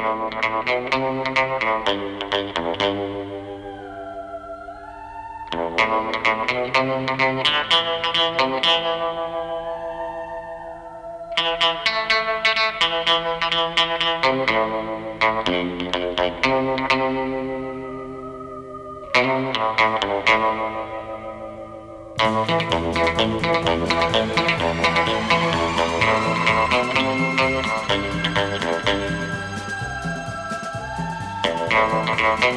Thank you.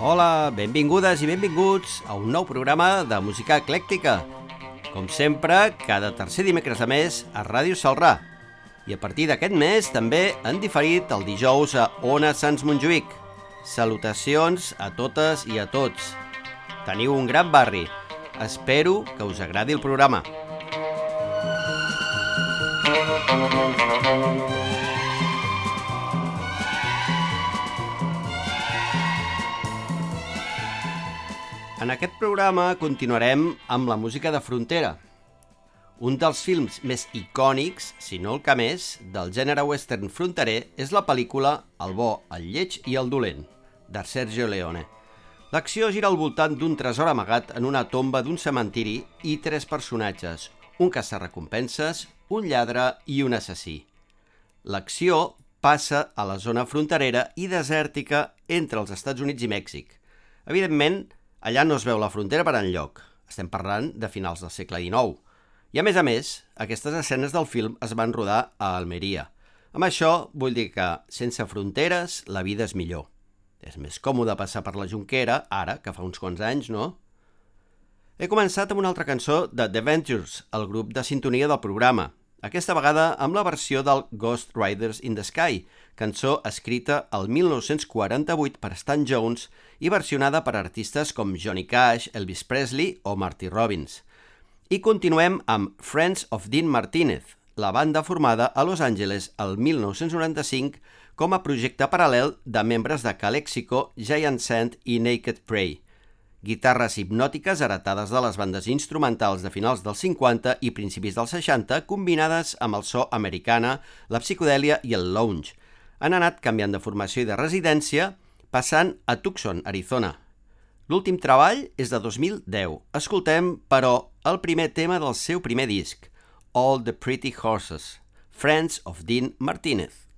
Hola, benvingudes i benvinguts a un nou programa de música eclèctica. Com sempre, cada tercer dimecres de mes a Ràdio Salrà. I a partir d'aquest mes també han diferit el dijous a Ona Sants Montjuïc. Salutacions a totes i a tots. Teniu un gran barri. Espero que us agradi el programa. En aquest programa continuarem amb la música de frontera. Un dels films més icònics, si no el que més, del gènere western fronterer és la pel·lícula El bo, el lleig i el dolent, de Sergio Leone. L'acció gira al voltant d'un tresor amagat en una tomba d'un cementiri i tres personatges, un caçarrecompenses, un lladre i un assassí. L'acció passa a la zona fronterera i desèrtica entre els Estats Units i Mèxic. Evidentment, allà no es veu la frontera per enlloc. Estem parlant de finals del segle XIX. I a més a més, aquestes escenes del film es van rodar a Almeria. Amb això vull dir que, sense fronteres, la vida és millor. És més còmode passar per la Junquera, ara, que fa uns quants anys, no? He començat amb una altra cançó de The Ventures, el grup de sintonia del programa. Aquesta vegada amb la versió del Ghost Riders in the Sky, cançó escrita el 1948 per Stan Jones i versionada per artistes com Johnny Cash, Elvis Presley o Marty Robbins. I continuem amb Friends of Dean Martinez, la banda formada a Los Angeles el 1995 com a projecte paral·lel de membres de Calexico, Giant Sand i Naked Prey. Guitarres hipnòtiques heretades de les bandes instrumentals de finals dels 50 i principis dels 60 combinades amb el so americana, la psicodèlia i el lounge. Han anat canviant de formació i de residència, passant a Tucson, Arizona. L'últim treball és de 2010. Escoltem, però, el primer tema del seu primer disc, All the Pretty Horses, Friends of Dean Martinez.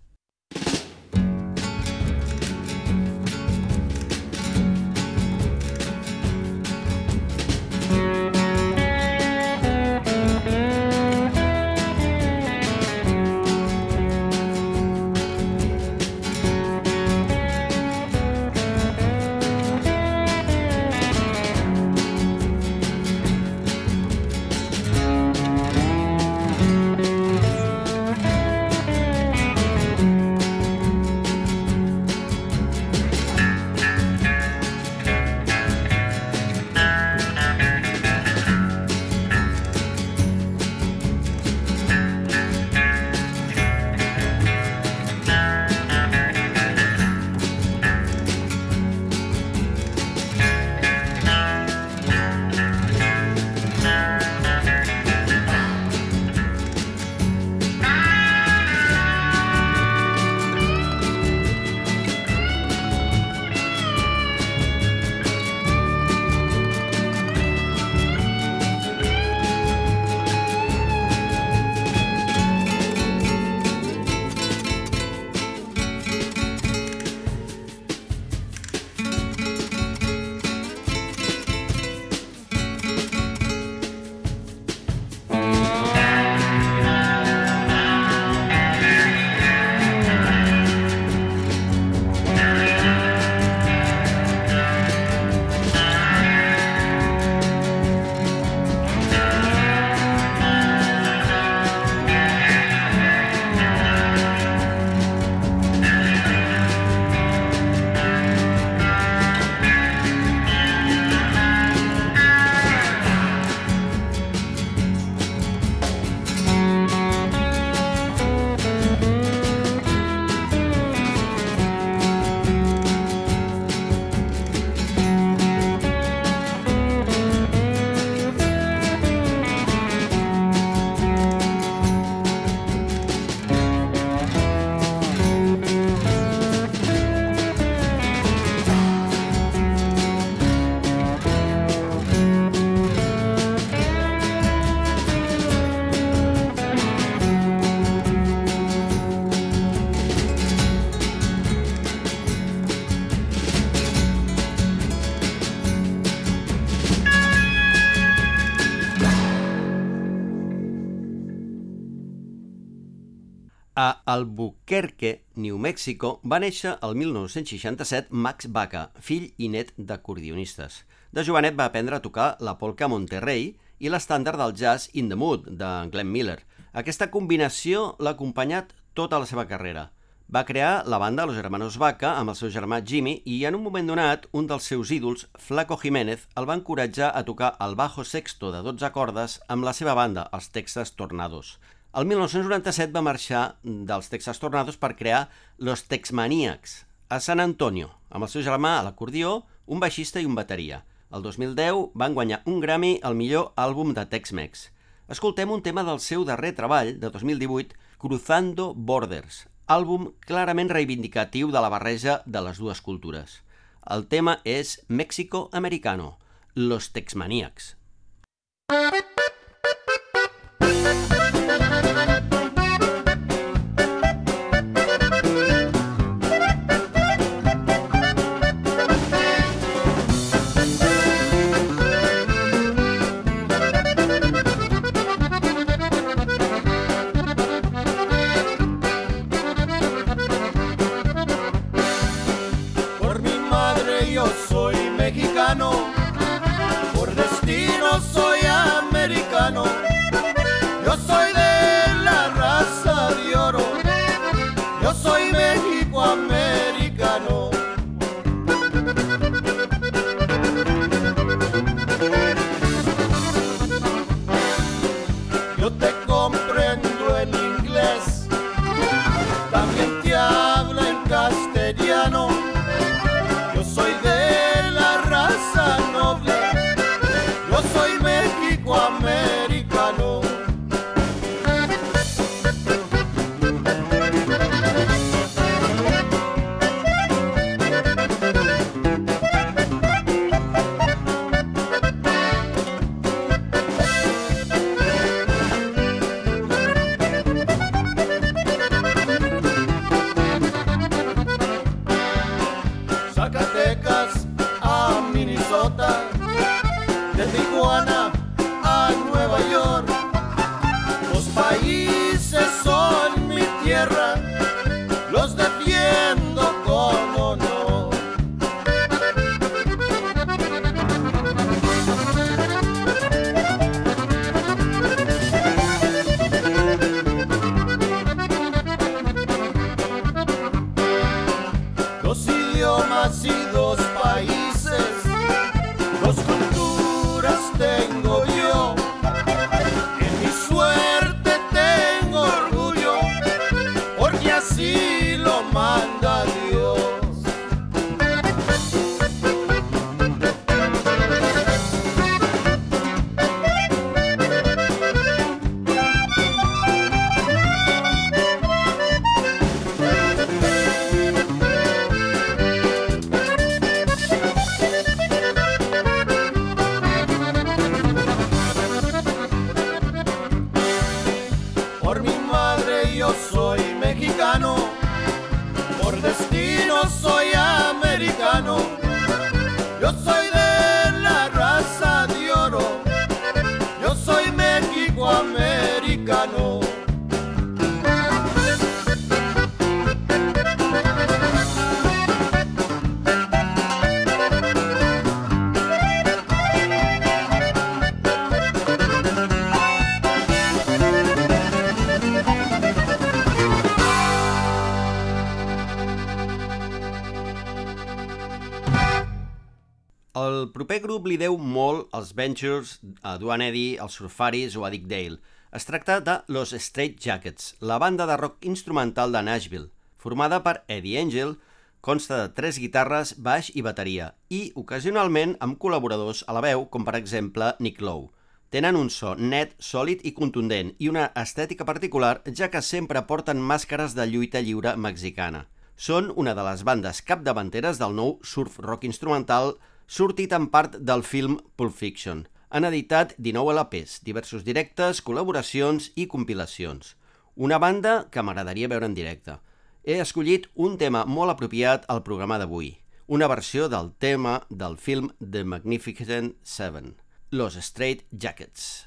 Albuquerque, New Mexico, va néixer el 1967 Max Baca, fill i net d'acordionistes. De jovenet va aprendre a tocar la polca Monterrey i l'estàndard del jazz In the Mood, de Glenn Miller. Aquesta combinació l'ha acompanyat tota la seva carrera. Va crear la banda Los Hermanos Vaca amb el seu germà Jimmy i en un moment donat un dels seus ídols, Flaco Jiménez, el va encoratjar a tocar el bajo sexto de 12 cordes amb la seva banda, els Texas Tornados. El 1997 va marxar dels Texas Tornados per crear Los Texmaniacs a San Antonio, amb el seu germà a l'acordió, un baixista i un bateria. El 2010 van guanyar un Grammy al millor àlbum de Tex-Mex. Escoltem un tema del seu darrer treball, de 2018, Cruzando Borders, àlbum clarament reivindicatiu de la barreja de les dues cultures. El tema és México Americano, Los Texmaniacs. Proper grup li deu molt als Ventures, a Duane Eddy, als Surfaris o a Dick Dale. Es tracta de Los Straight Jackets, la banda de rock instrumental de Nashville, formada per Eddie Angel, consta de tres guitarres, baix i bateria, i ocasionalment amb col·laboradors a la veu, com per exemple Nick Lowe. Tenen un so net, sòlid i contundent i una estètica particular, ja que sempre porten màscares de lluita lliure mexicana. Són una de les bandes capdavanteres del nou surf rock instrumental sortit en part del film Pulp Fiction. Han editat 19 LPs, diversos directes, col·laboracions i compilacions. Una banda que m'agradaria veure en directe. He escollit un tema molt apropiat al programa d'avui, una versió del tema del film The Magnificent Seven, Los Straight Jackets.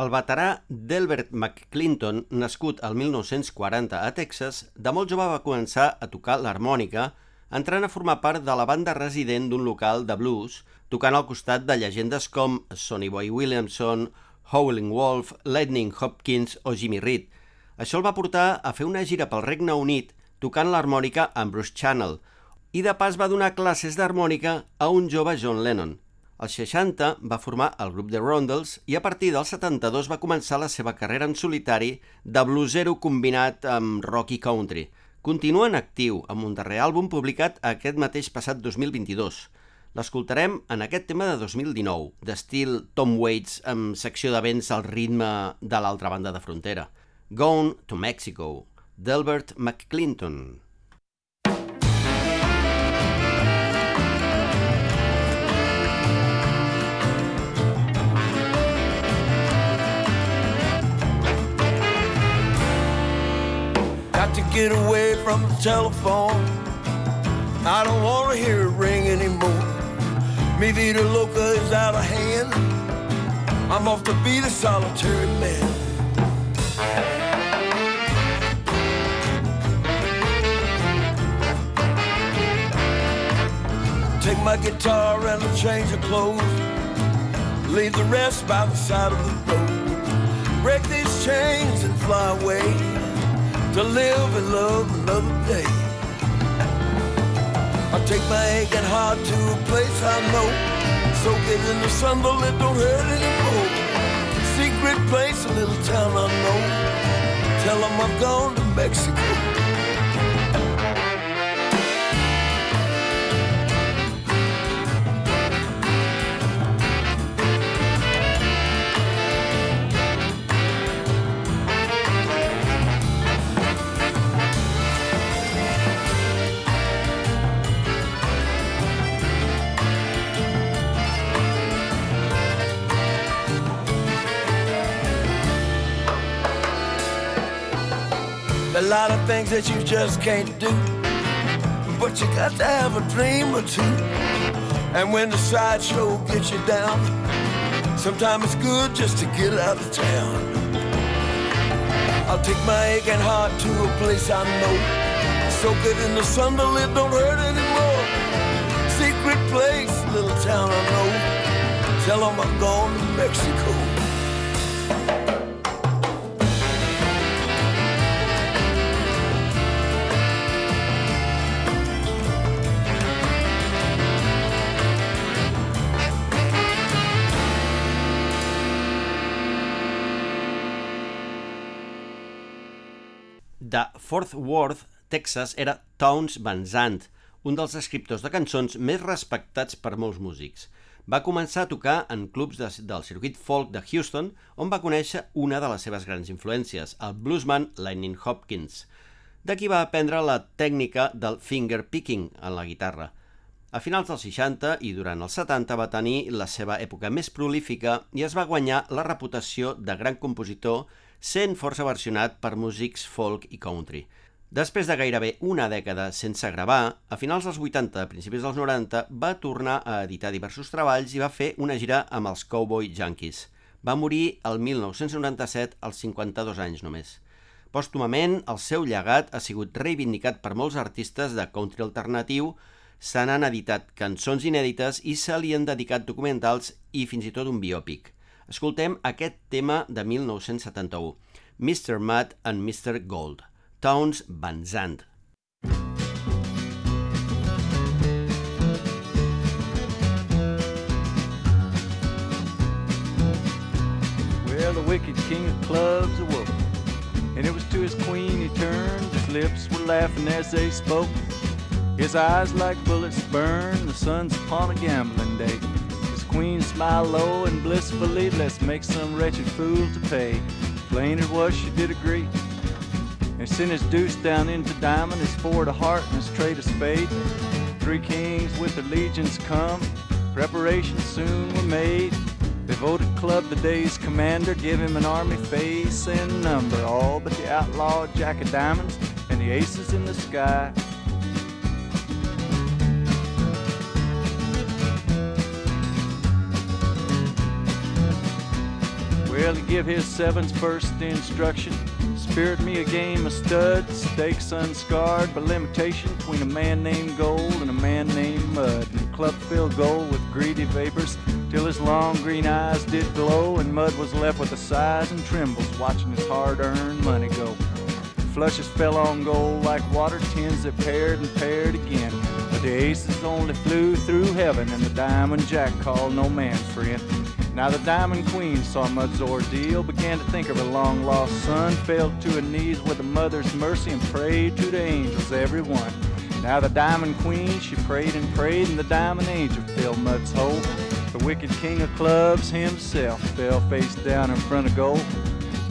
El veterà Delbert McClinton, nascut al 1940 a Texas, de molt jove va començar a tocar l'harmònica, entrant a formar part de la banda resident d'un local de blues, tocant al costat de llegendes com Sonny Boy Williamson, Howling Wolf, Lightning Hopkins o Jimmy Reed. Això el va portar a fer una gira pel Regne Unit tocant l'harmònica amb Bruce Channel, i de pas va donar classes d'harmònica a un jove John Lennon. Als 60 va formar el grup de Rondels i a partir del 72 va començar la seva carrera en solitari de bluesero combinat amb rock i country. Continua en actiu amb un darrer àlbum publicat aquest mateix passat 2022. L'escoltarem en aquest tema de 2019, d'estil Tom Waits amb secció de vents al ritme de l'altra banda de frontera. Gone to Mexico, d'Albert McClinton. To get away from the telephone. I don't want to hear it ring anymore. Mi vida loca is out of hand. I'm off to be the solitary man. Take my guitar and a change of clothes. Leave the rest by the side of the road. Break these chains and fly away to live and love another day. I take my aching heart to a place I know, soak it in the sun till it don't hurt anymore. Secret place, a little town I know. Tell them I've gone to Mexico. A lot of things that you just can't do. But you got to have a dream or two. And when the sideshow gets you down, sometimes it's good just to get out of town. I'll take my aching heart to a place I know. Soak it in the sun till it don't hurt anymore. Secret place, little town I know. Tell them I'm going to Mexico. Fort Worth, Texas, era Towns Van Zandt, un dels escriptors de cançons més respectats per molts músics. Va començar a tocar en clubs de, del circuit folk de Houston, on va conèixer una de les seves grans influències, el bluesman Lightning Hopkins. D'aquí va aprendre la tècnica del finger picking en la guitarra. A finals dels 60 i durant els 70 va tenir la seva època més prolífica i es va guanyar la reputació de gran compositor sent força versionat per músics folk i country. Després de gairebé una dècada sense gravar, a finals dels 80 a principis dels 90 va tornar a editar diversos treballs i va fer una gira amb els Cowboy Junkies. Va morir el 1997 als 52 anys només. Pòstumament, el seu llegat ha sigut reivindicat per molts artistes de country alternatiu, se n'han editat cançons inèdites i se li han dedicat documentals i fins i tot un biòpic. Escoltem aquest tema de 1971, Mr. Matt and Mr. Gold, Towns Van Zandt. Well, the wicked king of clubs awoke, and it was to his queen he turned. His lips were laughing as they spoke. His eyes like bullets burn. The sun's upon a gambling day. Queen smile low and blissfully, let's make some wretched fool to pay. Plain it was, she did agree. And sent his deuce down into diamond, his four to heart and his trade of spade. Three kings with their legions come, preparations soon were made. They voted Club the day's commander, give him an army face and number, all but the outlaw Jack of Diamonds and the aces in the sky. He give his sevens first instruction. Spirit me a game of studs, stakes unscarred by limitation between a man named Gold and a man named Mud. And club filled Gold with greedy vapors till his long green eyes did glow, and Mud was left with the sighs and trembles watching his hard-earned money go. Flushes fell on Gold like water tins that paired and paired again. But the aces only flew through heaven, and the diamond jack called no man friend. Now the Diamond Queen saw Mud's ordeal, began to think of her long lost son, fell to her knees with a mother's mercy and prayed to the angels, every one. Now the Diamond Queen, she prayed and prayed, and the Diamond Angel filled Mud's hole. The wicked king of clubs himself fell face down in front of gold.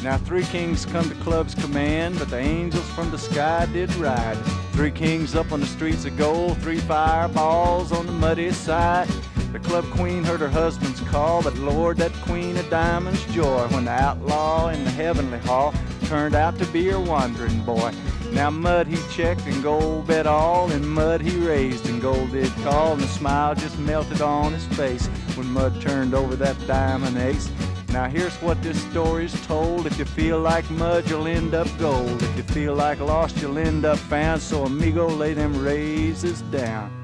Now three kings come to club's command, but the angels from the sky did ride. Three kings up on the streets of gold, three fireballs on the muddy side. The club queen heard her husband's call, but Lord, that queen of diamonds joy when the outlaw in the heavenly hall turned out to be her wandering boy. Now mud he checked and gold bet all, and mud he raised and gold did call, and the smile just melted on his face when mud turned over that diamond ace. Now here's what this story's told. If you feel like mud, you'll end up gold. If you feel like lost, you'll end up found. So amigo, lay them raises down.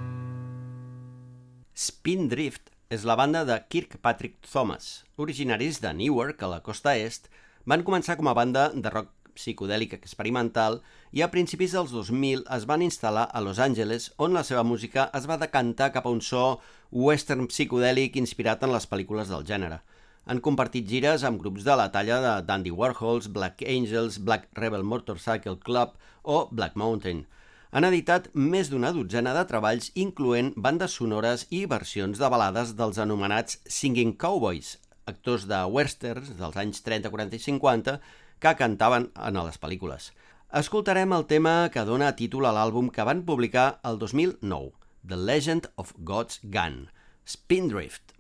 Spindrift és la banda de Kirkpatrick Thomas. Originaris de Newark, a la costa est, van començar com a banda de rock psicodèlic experimental i a principis dels 2000 es van instal·lar a Los Angeles, on la seva música es va decantar cap a un so western psicodèlic inspirat en les pel·lícules del gènere. Han compartit gires amb grups de la talla de Dandy Warhols, Black Angels, Black Rebel Motorcycle Club o Black Mountain – han editat més d'una dotzena de treballs, incloent bandes sonores i versions de balades dels anomenats Singing Cowboys, actors de westerns dels anys 30, 40 i 50 que cantaven en les pel·lícules. Escoltarem el tema que dona títol a l'àlbum que van publicar el 2009, The Legend of God's Gun, Spindrift.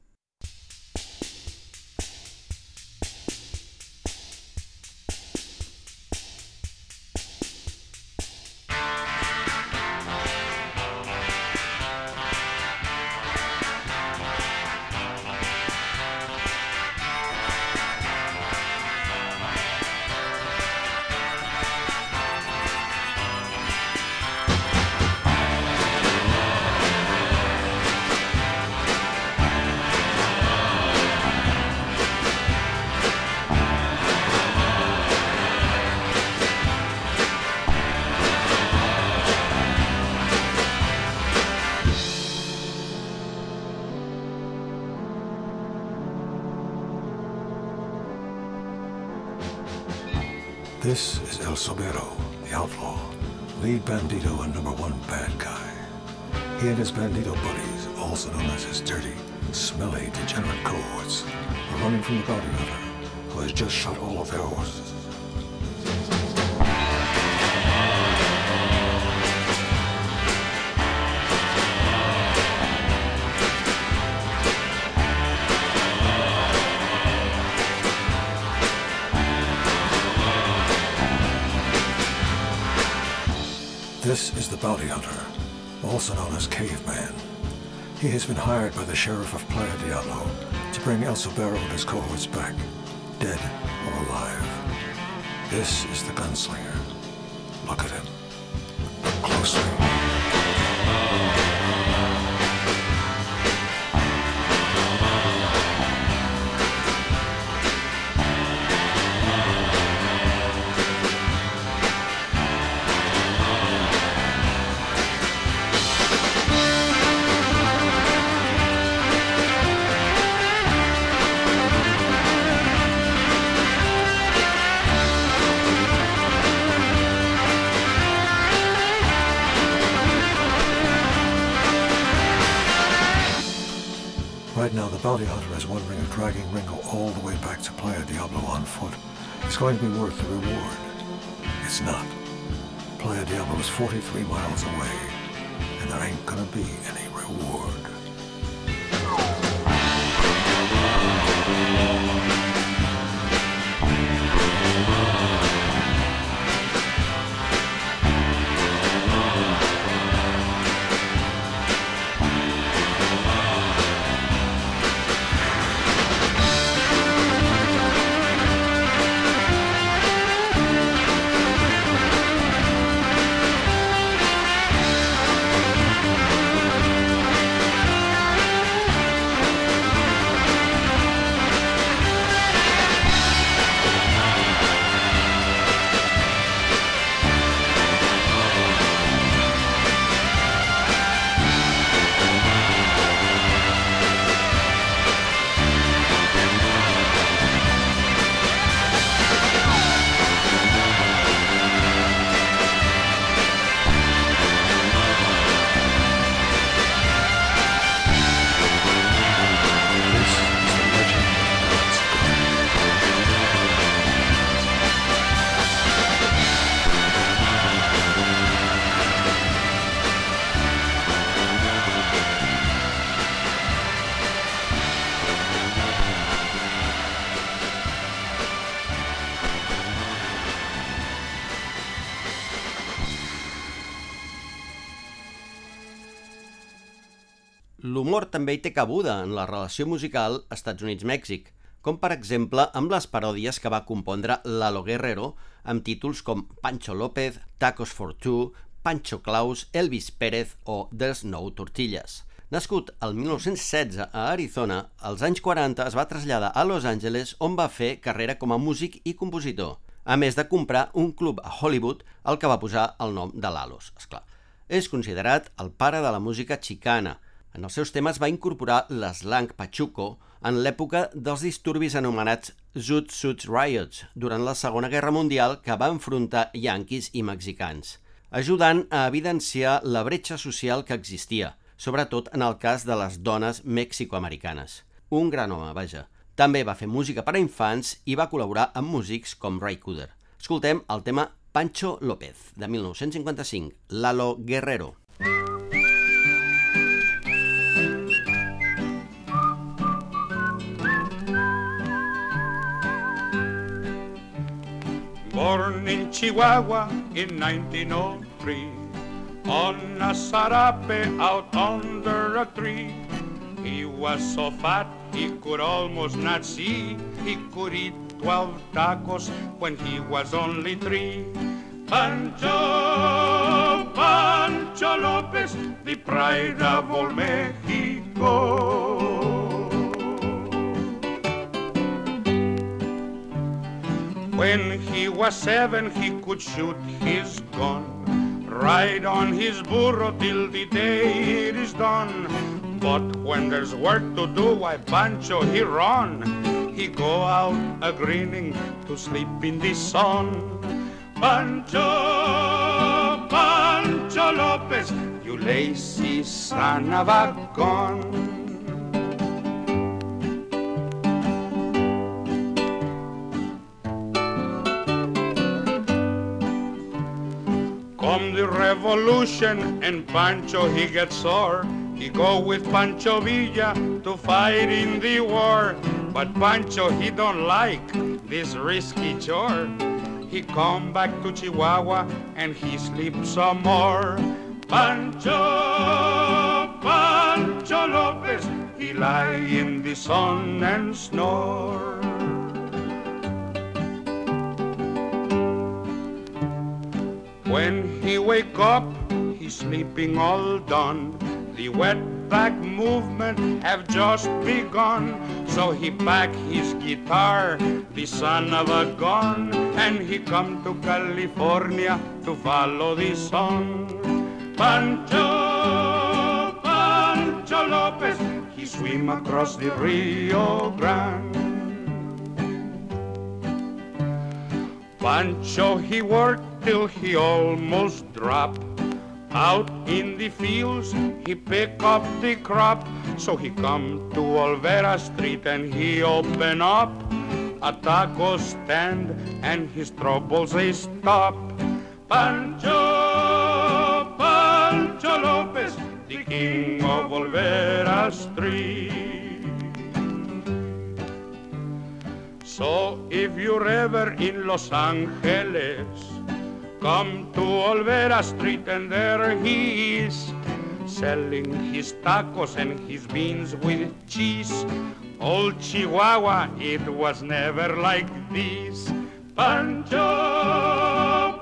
Sobero, the outlaw, lead bandito and number one bad guy. He and his bandito buddies, also known as his dirty, smelly, degenerate cohorts, are running from the bounty hunter, who has just shot all of their horses. Bounty hunter, also known as Caveman. He has been hired by the sheriff of Playa Diablo to bring El Sobero and his cohorts back, dead or alive. This is the gunslinger. Dragging Ringo all the way back to Playa Diablo on foot is going to be worth the reward. It's not. Playa Diablo is 43 miles away, and there ain't gonna be any reward. També hi té cabuda en la relació musical Estats Units-Mèxic, com per exemple amb les paròdies que va compondre Lalo Guerrero amb títols com Pancho López, Tacos for Two, Pancho Claus, Elvis Pérez o There's No Tortillas. Nascut el 1916 a Arizona, als anys 40 es va traslladar a Los Angeles on va fer carrera com a músic i compositor, a més de comprar un club a Hollywood al que va posar el nom de Lalos, esclar. És considerat el pare de la música xicana. En els seus temes va incorporar l'eslang pachuco en l'època dels disturbis anomenats Zoot Suits Riots durant la Segona Guerra Mundial que va enfrontar yanquis i mexicans, ajudant a evidenciar la bretxa social que existia – sobretot en el cas de les dones mexicoamericanes. Un gran home, vaja. També va fer música per a infants i va col·laborar amb músics com Ray Cooder. Escoltem el tema Pancho López, de 1955, Lalo Guerrero. Born in Chihuahua in 1903 on a sarape out under a tree. He was so fat he could almost not see. He could eat twelve tacos when he was only three. Pancho, Pancho Lopez, the pride of all Mexico. When he was seven, he could shoot his gun. Ride on his burro till the day it is done. But when there's work to do, why Pancho he run. He go out a grinning to sleep in the sun. Pancho, Pancho Lopez, you lazy son of a gun. Revolution and Pancho he gets sore. He go with Pancho Villa to fight in the war. But Pancho he don't like this risky chore. He come back to Chihuahua and he sleep some more. Pancho, Pancho Lopez, he lie in the sun and snore. When he wake up, he's sleeping all done. The wetback movement have just begun. So he pack his guitar, the son of a gun, and he come to California to follow the sun. Pancho, Pancho Lopez, he swim across the Rio Grande. Pancho, he worked till he almost dropped. Out in the fields, he pick up the crop. So he come to Olvera Street and he open up a taco stand and his troubles they stop. Pancho, Pancho Lopez, the king of Olvera Street. So if you're ever in Los Angeles, come to Olvera Street and there he is, selling his tacos and his beans with cheese. Old Chihuahua, it was never like this. Pancho,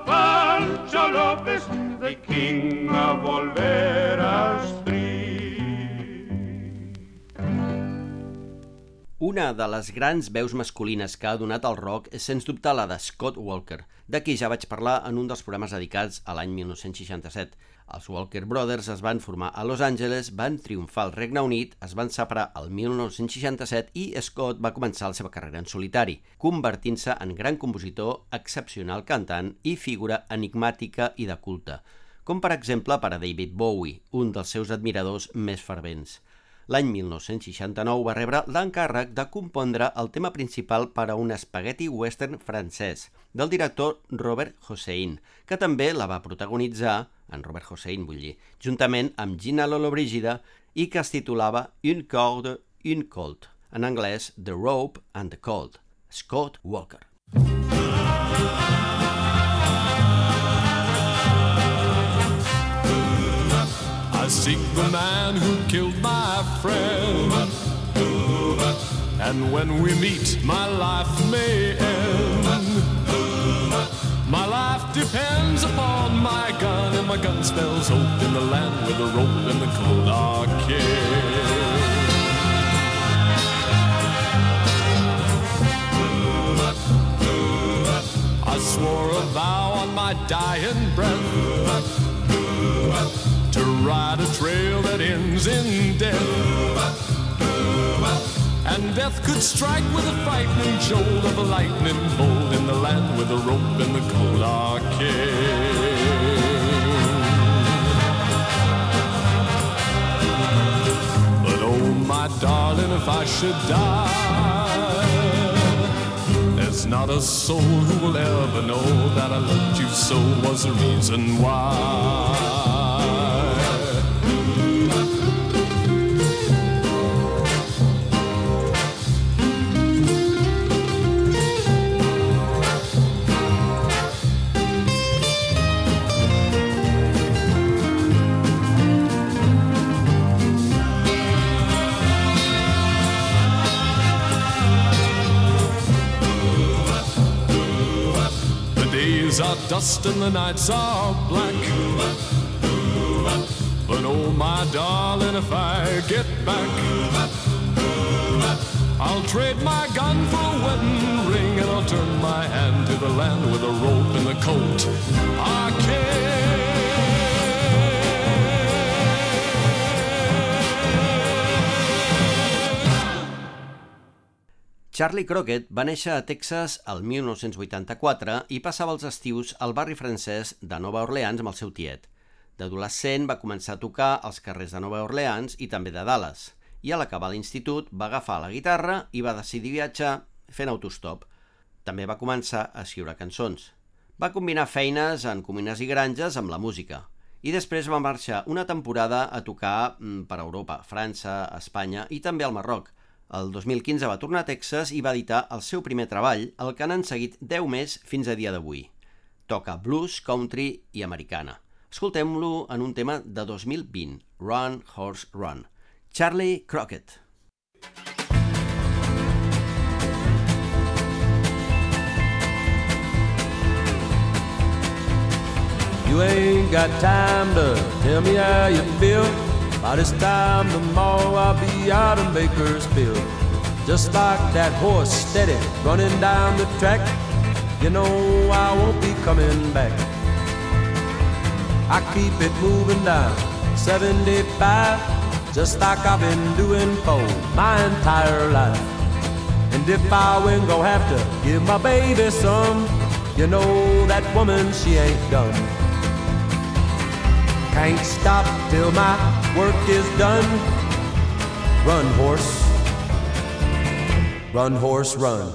Pancho Lopez, the king of Olvera Una de les grans veus masculines que ha donat el rock és sens dubte la de Scott Walker, de qui ja vaig parlar en un dels programes dedicats a l'any 1967. Els Walker Brothers es van formar a Los Angeles, van triomfar al Regne Unit, es van separar el 1967 i Scott va començar la seva carrera en solitari, convertint-se en gran compositor, excepcional cantant i figura enigmàtica i de culte, com per exemple per a David Bowie, un dels seus admiradors més fervents. L'any 1969 va rebre l'encàrrec de compondre el tema principal per a un espagueti western francès del director Robert Hossein, que també la va protagonitzar, en Robert Hossein vull dir, juntament amb Gina Lollobrigida i que es titulava Une corde, une colt, en anglès The Rope and the Colt, Scott Walker. As seek the man who killed my friend. And when we meet, my life may end. My life depends upon my gun, and my gun spells hope in the land where the rope and the cold are killed. I swore a vow on my dying breath to ride a trail that ends in death. And death could strike with a frightening jolt of a lightning bolt in the land where the rope and the cold killed. But oh, my darling, if I should die, there's not a soul who will ever know that I loved you so was the reason why. Days are dust and the nights are black. But oh, my darling, if I get back, I'll trade my gun for a wedding ring and I'll turn my hand to the land with a rope and a coat. I Charlie Crockett va néixer a Texas el 1984 i passava els estius al barri francès de Nova Orleans amb el seu tiet. D'adolescent va començar a tocar als carrers de Nova Orleans i també de Dallas, i a l'acabar l'institut va agafar la guitarra i va decidir viatjar fent autostop. També va començar a escriure cançons. Va combinar feines en comines i granges amb la música, i després va marxar una temporada a tocar mm, per Europa, França, Espanya i també al Marroc, el 2015 va tornar a Texas i va editar el seu primer treball, el que n'han seguit 10 més fins a dia d'avui. Toca blues, country i americana. Escoltem-lo en un tema de 2020, Run, Horse, Run. Charlie Crockett. You ain't got time to tell me how you feel. By this time tomorrow I'll be out of Bakersfield. Just like that horse steady running down the track. You know I won't be coming back. I keep it moving down 75, just like I've been doing for my entire life. And if I win, go have to give my baby some. You know that woman, she ain't done. Can't stop till my work is done. Run, horse. Run, horse, run.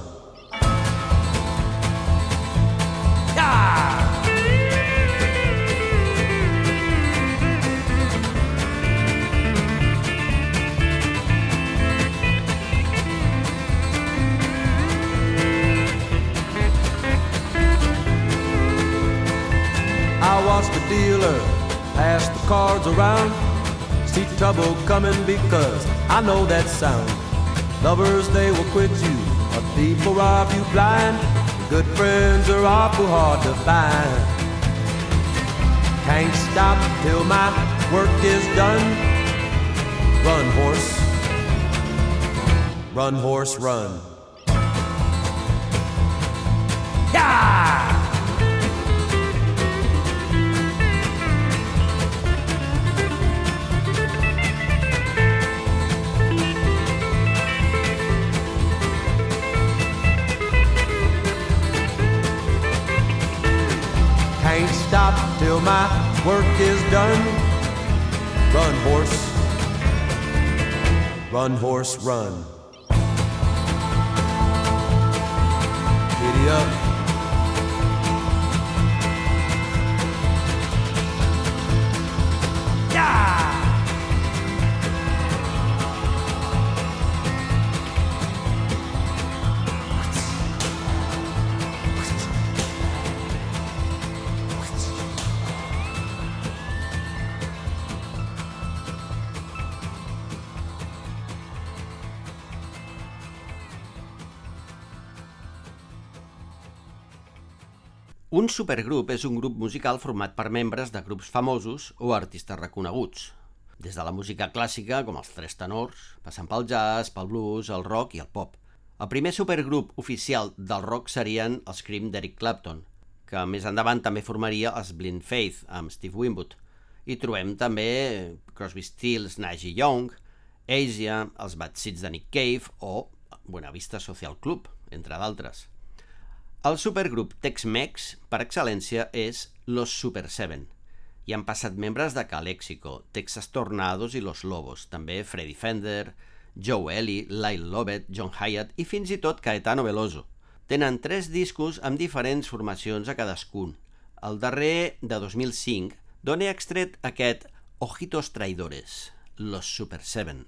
I watched the dealer pass the cards around. See trouble coming because I know that sound. Lovers, they will quit you. A thief will rob you blind. Good friends are awful hard to find. Can't stop till my work is done. Run, horse. Run, horse, run. My work is done. Run, horse. Run, horse, run. Supergrup és un grup musical format per membres de grups famosos o artistes reconeguts, des de la música clàssica, com els tres tenors, passant pel jazz, pel blues, el rock i el pop. El primer supergrup oficial del rock serien els Cream d'Eric Clapton, que més endavant també formaria els Blind Faith amb Steve Winwood. I trobem també Crosby, Stills, Nash i Young, Asia, els Bad Seeds de Nick Cave o Buena Vista Social Club, entre d'altres. El supergrup Tex-Mex, per excel·lència, és Los Super Seven. Hi han passat membres de Calexico, Texas Tornados i Los Lobos, també Freddy Fender, Joe Ely, Lyle Lovett, John Hyatt i fins i tot Caetano Veloso. Tenen tres discos amb diferents formacions a cadascun. El darrer, de 2005, d'on he extret aquest Ojitos Traidores, Los Super Seven.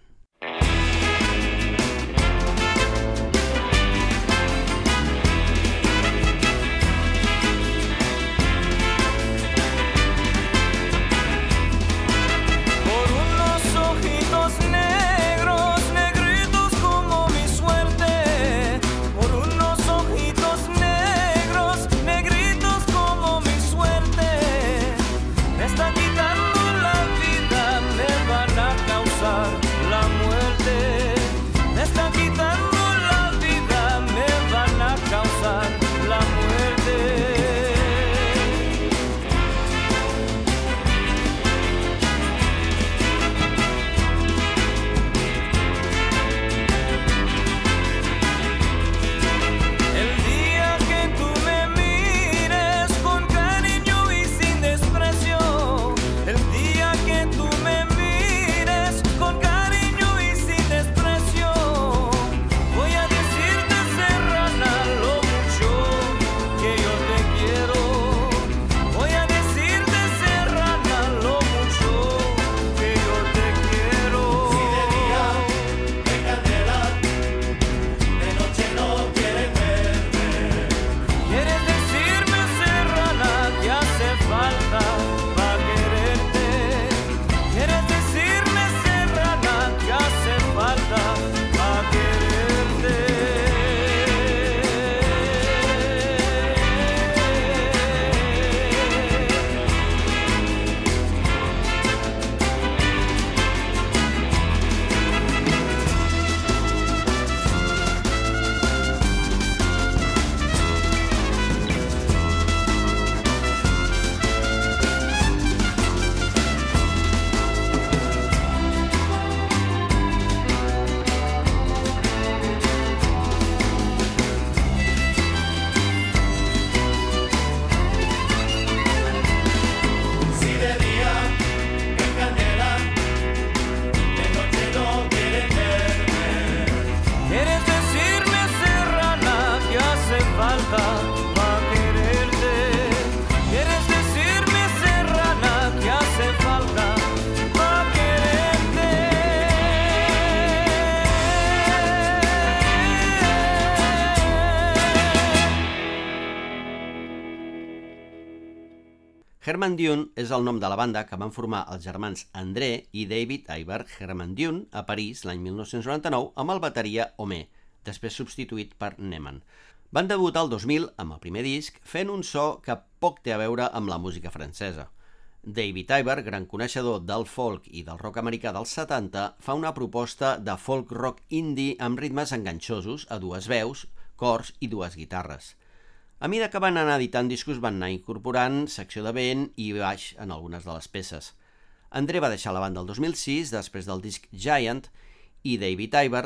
Hermandiun és el nom de la banda que van formar els germans André i David Iber Herman Dune a París l'any 1999 amb el bateria Homé, després substituït per Neman. Van debutar el 2000 amb el primer disc fent un so que poc té a veure amb la música francesa. David Ivar, gran coneixedor del folk i del rock americà dels 70, fa una proposta de folk rock indie amb ritmes enganxosos a dues veus, cors i dues guitarres. A mesura que van anar editant discos van anar incorporant secció de vent i baix en algunes de les peces. André va deixar la banda el 2006 després del disc Giant i David Iver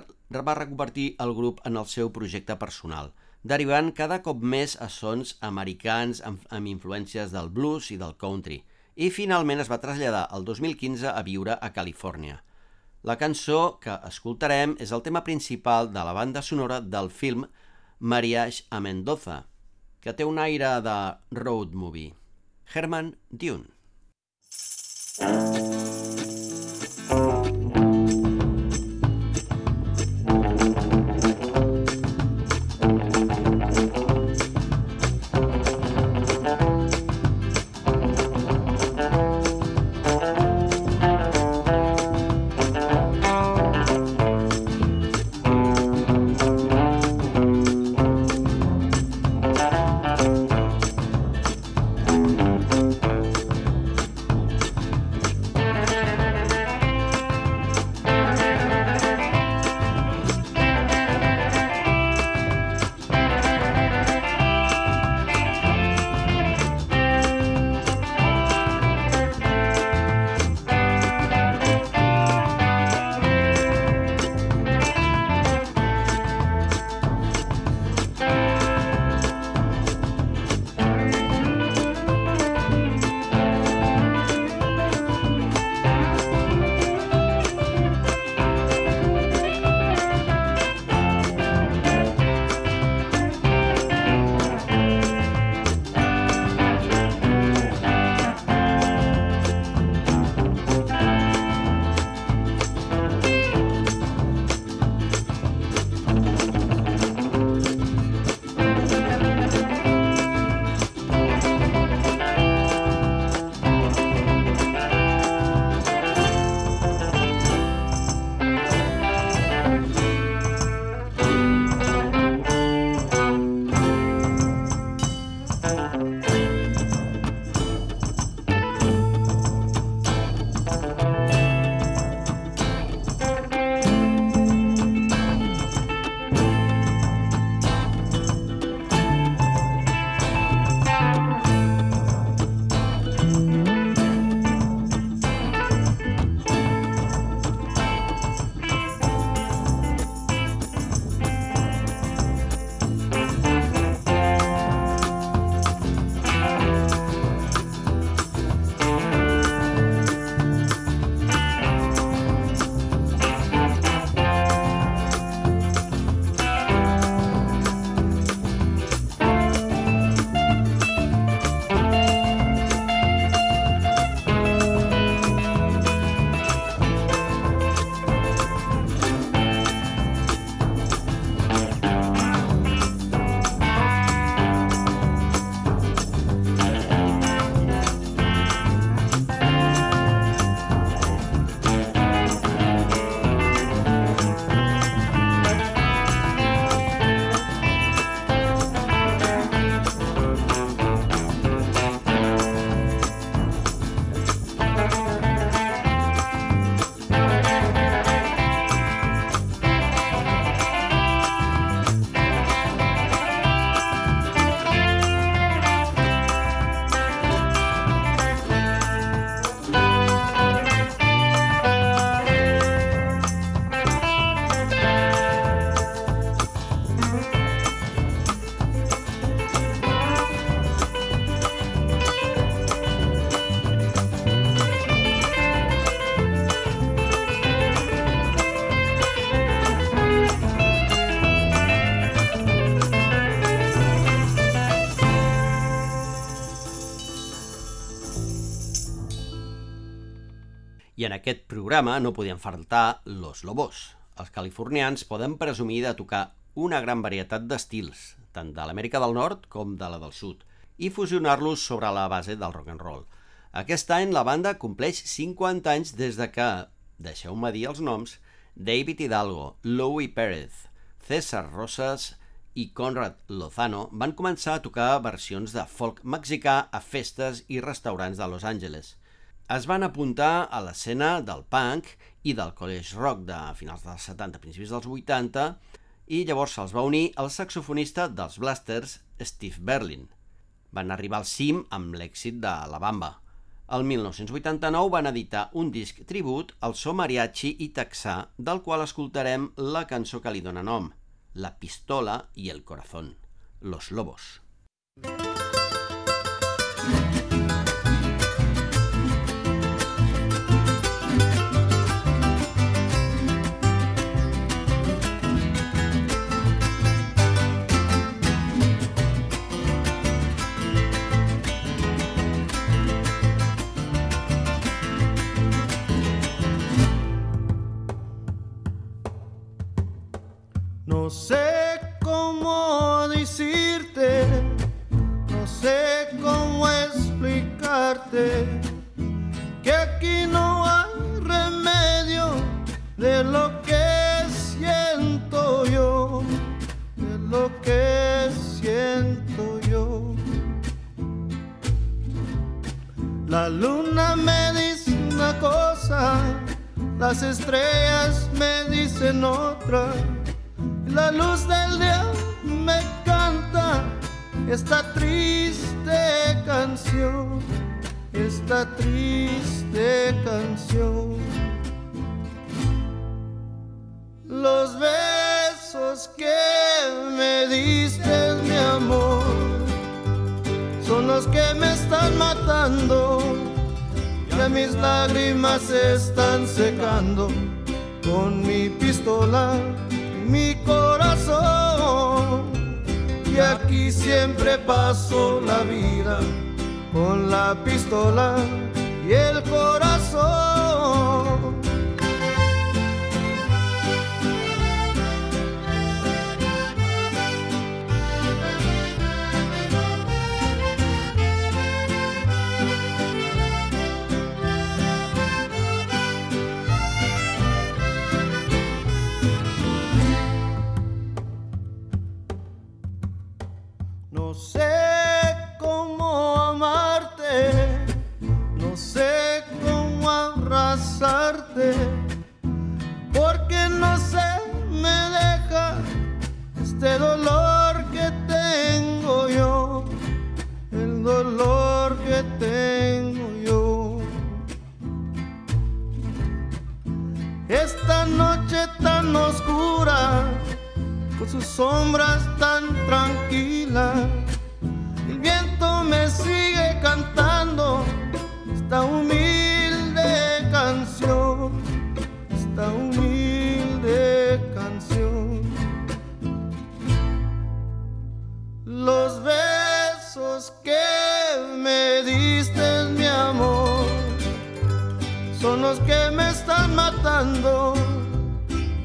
va reconvertir el grup en el seu projecte personal, derivant cada cop més a sons americans amb, amb influències del blues i del country, i finalment es va traslladar el 2015 a viure a Califòrnia. La cançó que escoltarem és el tema principal de la banda sonora del film Mariage a Mendoza, que té un aire de road movie. Herman Dune. Aquest programa no podien faltar Los Lobos. Els californians poden presumir de tocar una gran varietat d'estils, tant de l'Amèrica del Nord com de la del Sud, i fusionar-los sobre la base del rock and roll. Aquest any la banda compleix 50 anys des de que, deixeu-me dir els noms, David Hidalgo, Louis Pérez, César Rosas i Conrad Lozano van començar a tocar versions de folk mexicà a festes i restaurants de Los Angeles. Es van apuntar a l'escena del punk i del college rock de finals dels 70, principis dels 80, i llavors se'ls va unir el saxofonista dels Blasters, Steve Berlin. Van arribar al cim amb l'èxit de La Bamba. El 1989 van editar un disc tribut al so mariachi i texà, del qual escoltarem la cançó que li dóna nom, La pistola y el corazón, Los Lobos. No sé cómo decirte, no sé cómo explicarte que aquí no hay remedio de lo que siento yo, de lo que siento yo. La luna me dice una cosa, las estrellas me dicen otra. La luz del día me canta esta triste canción, esta triste canción. Los besos que me diste, mi amor, son los que me están matando. Ya mis lágrimas se están secando con mi pistola mi corazón. Y aquí siempre paso la vida con la pistola y el corazón. Sé cómo amarte, no sé cómo abrazarte, porque no se me deja este dolor que tengo yo, el dolor que tengo yo. Esta noche tan oscura con sus sombras tan tranquilas. Cantando esta humilde canción, esta humilde canción. Los besos que me diste, mi amor, son los que me están matando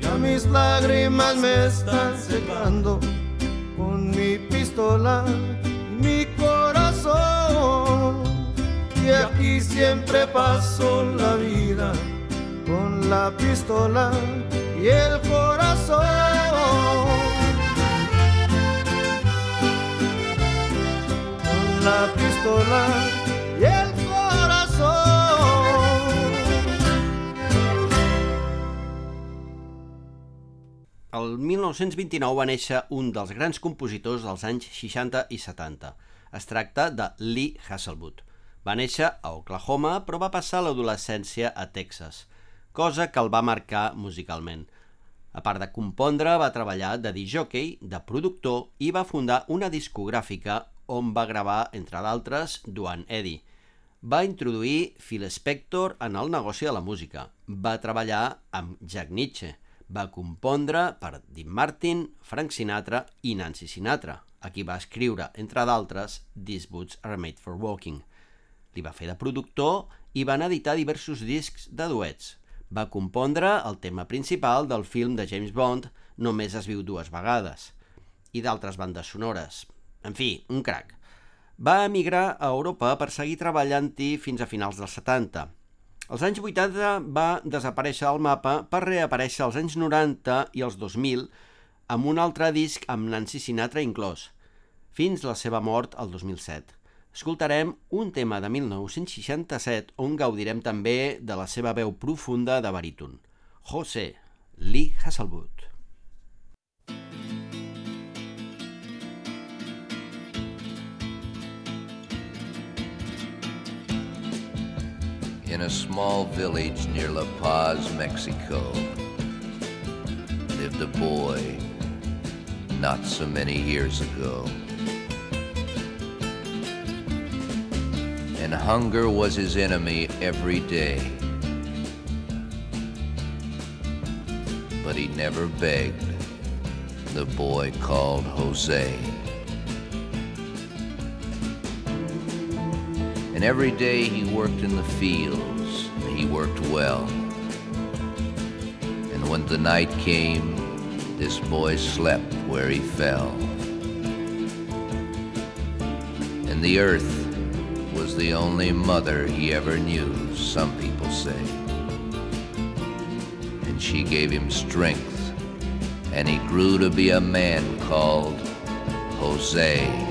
ya mis lágrimas me están secando con mi pistola siempre paso la vida con la pistola y el corazón. Con la pistola y el corazón. El 1929 va néixer un dels grans compositors dels anys 60 i 70. Es tracta de Lee Hasselwood. Va néixer a Oklahoma, però va passar l'adolescència a Texas, cosa que el va marcar musicalment. A part de compondre, va treballar de disjockey, de productor i va fundar una discogràfica on va gravar, entre d'altres, Duane Eddy. Va introduir Phil Spector en el negoci de la música. Va treballar amb Jack Nietzsche. Va compondre per Dean Martin, Frank Sinatra i Nancy Sinatra, a qui va escriure, entre d'altres, These Boots Are Made for Walking. Li va fer de productor i van editar diversos discs de duets. Va compondre el tema principal del film de James Bond Només es viu dues vegades i d'altres bandes sonores. En fi, un crac. Va emigrar a Europa per seguir treballant-hi fins a finals dels 70. Als anys 80 va desaparèixer del mapa per reaparèixer als anys 90 i els 2000 amb un altre disc amb Nancy Sinatra inclòs, fins la seva mort el 2007. Escoltarem un tema de 1967 on gaudirem també de la seva veu profunda de baríton. José Lee Hasselwood. in a small village near La Paz, Mexico, lived a boy not so many years ago. And hunger was his enemy every day. But he never begged, the boy called Jose. And every day he worked in the fields, and he worked well. And when the night came, this boy slept where he fell. And the earth was the only mother he ever knew, some people say. And she gave him strength, and he grew to be a man called Jose.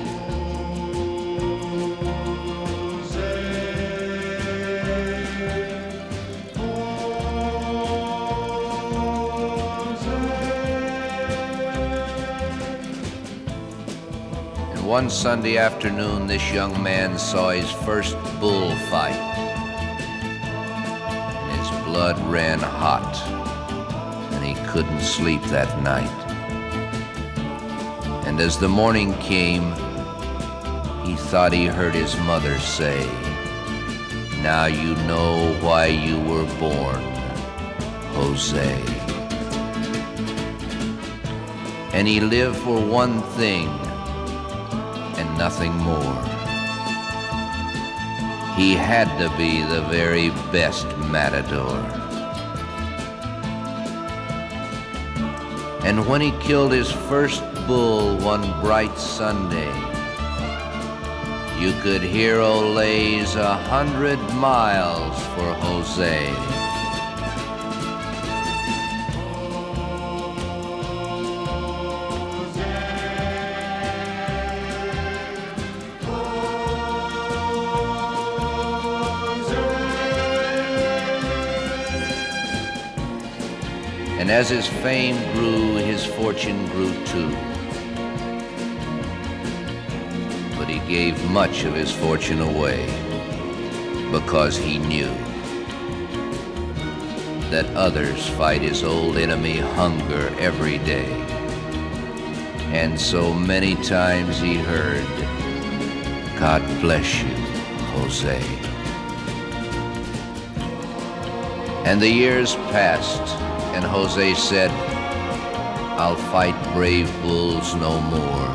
One Sunday afternoon, this young man saw his first bullfight. And his blood ran hot, and he couldn't sleep that night. And as the morning came, he thought he heard his mother say, Now you know why you were born, Jose. And he lived for one thing nothing more. He had to be the very best matador. And when he killed his first bull one bright Sunday, you could hear Olays a hundred miles for Jose. And as his fame grew, his fortune grew too. But he gave much of his fortune away because he knew that others fight his old enemy hunger every day. And so many times he heard, God bless you, Jose. And the years passed and Jose said, I'll fight brave bulls no more.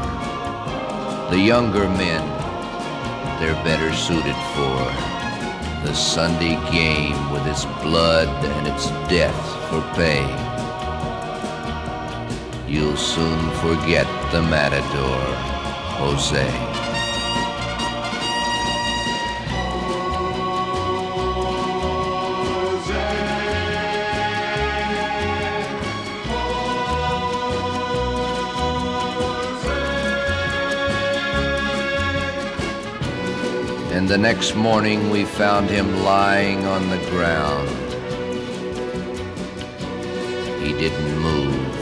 The younger men, they're better suited for the Sunday game with its blood and its death for pay. You'll soon forget the matador, Jose. And the next morning we found him lying on the ground. He didn't move.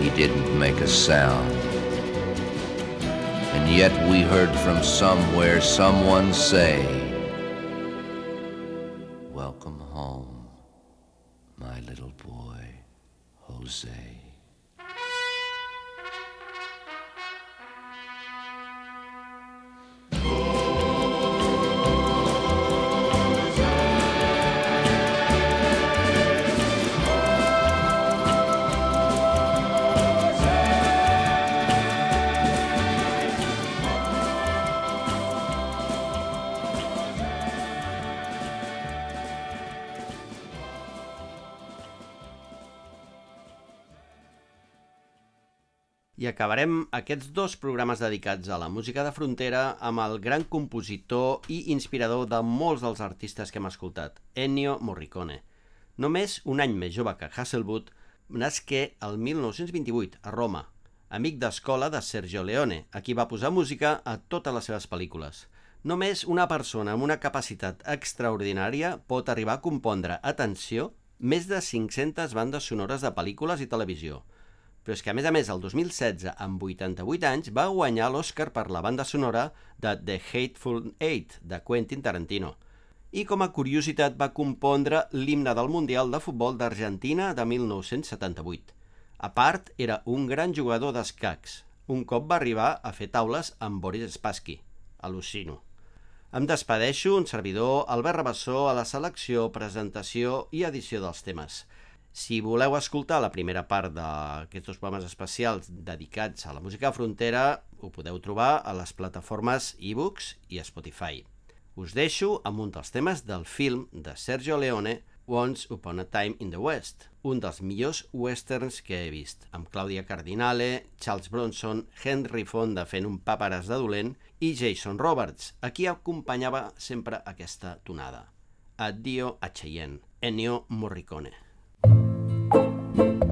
He didn't make a sound. And yet we heard from somewhere someone say, acabarem aquests dos programes dedicats a la música de frontera amb el gran compositor i inspirador de molts dels artistes que hem escoltat, Ennio Morricone. Només un any més jove que Hasselwood, nasqué el 1928 a Roma, amic d'escola de Sergio Leone, a qui va posar música a totes les seves pel·lícules. Només una persona amb una capacitat extraordinària pot arribar a compondre, atenció, més de 500 bandes sonores de pel·lícules i televisió. Però és que, a més a més, el 2016, amb 88 anys, va guanyar l'Oscar per la banda sonora de The Hateful Eight, de Quentin Tarantino. I com a curiositat va compondre l'himne del Mundial de Futbol d'Argentina de 1978. A part, era un gran jugador d'escacs. Un cop va arribar a fer taules amb Boris Spassky. Al·lucino. Em despedeixo, un servidor, Albert Rabassó, a la selecció, presentació i edició dels temes. Si voleu escoltar la primera part d'aquests dos programes especials dedicats a la música frontera, ho podeu trobar a les plataformes ebooks i Spotify. Us deixo amb un dels temes del film de Sergio Leone, Once Upon a Time in the West, un dels millors westerns que he vist, amb Claudia Cardinale, Charles Bronson, Henry Fonda fent un paperàs de dolent i Jason Roberts, a qui acompanyava sempre aquesta tonada. Addio a Cheyenne, Ennio Morricone. thank you